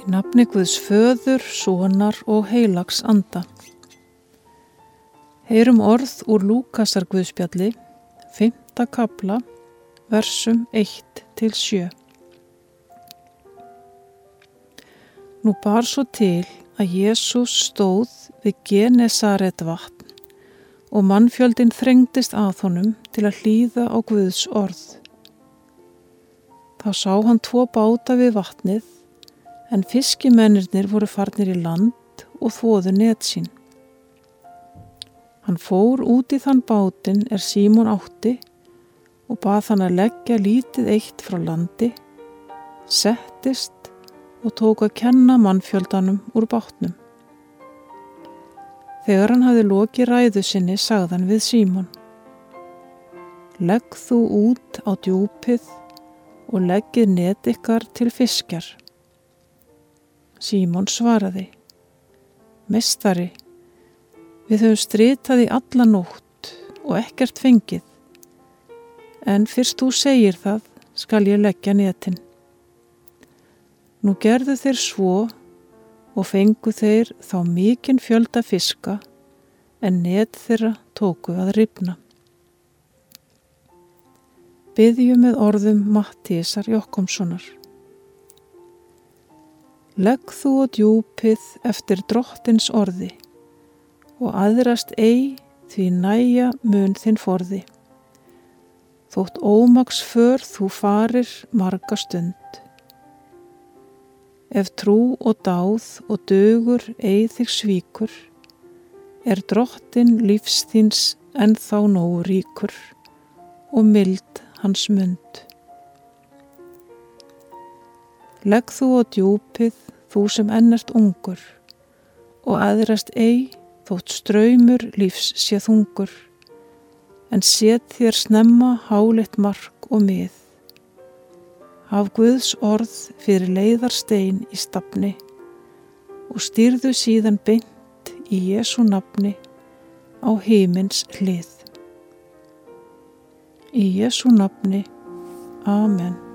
Í nafni Guðs föður, sonar og heilags anda. Heyrum orð úr Lúkasar Guðspjalli, 5. kapla, versum 1 til 7. Nú bar svo til að Jésús stóð við Genesaret vatn og mannfjöldin þrengdist að honum til að hlýða á Guðs orð. Þá sá hann tvo báta við vatnið en fiskimennirnir voru farnir í land og þóðu net sín. Hann fór út í þann bátin er Símón átti og bað hann að leggja lítið eitt frá landi, settist og tók að kenna mannfjöldanum úr bátnum. Þegar hann hafi lokið ræðu sinni sagðan við Símón Legg þú út á djúpið og leggið net ykkar til fiskjar. Símón svaraði, Mestari, við höfum stritaði alla nótt og ekkert fengið, en fyrst þú segir það skal ég leggja netin. Nú gerðu þeir svo og fengu þeir þá mikinn fjölda fiska en net þeirra tóku að ripna. Byðju með orðum Mattísar Jokkomssonar. Legg þú á djúpið eftir drottins orði og aðrast ei því næja mun þinn forði. Þótt ómaks för þú farir marga stund. Ef trú og dáð og dögur eið þig svíkur, er drottin lífsþins en þá nógu ríkur og mild hans mund. Legg þú á djúpið þú sem ennert ungur og aðrast ei þótt ströymur lífs sé þungur en set þér snemma hálitt mark og mið. Haf Guðs orð fyrir leiðarstein í stafni og stýrðu síðan beint í Jésu nafni á heimins hlið. Í Jésu nafni. Amen.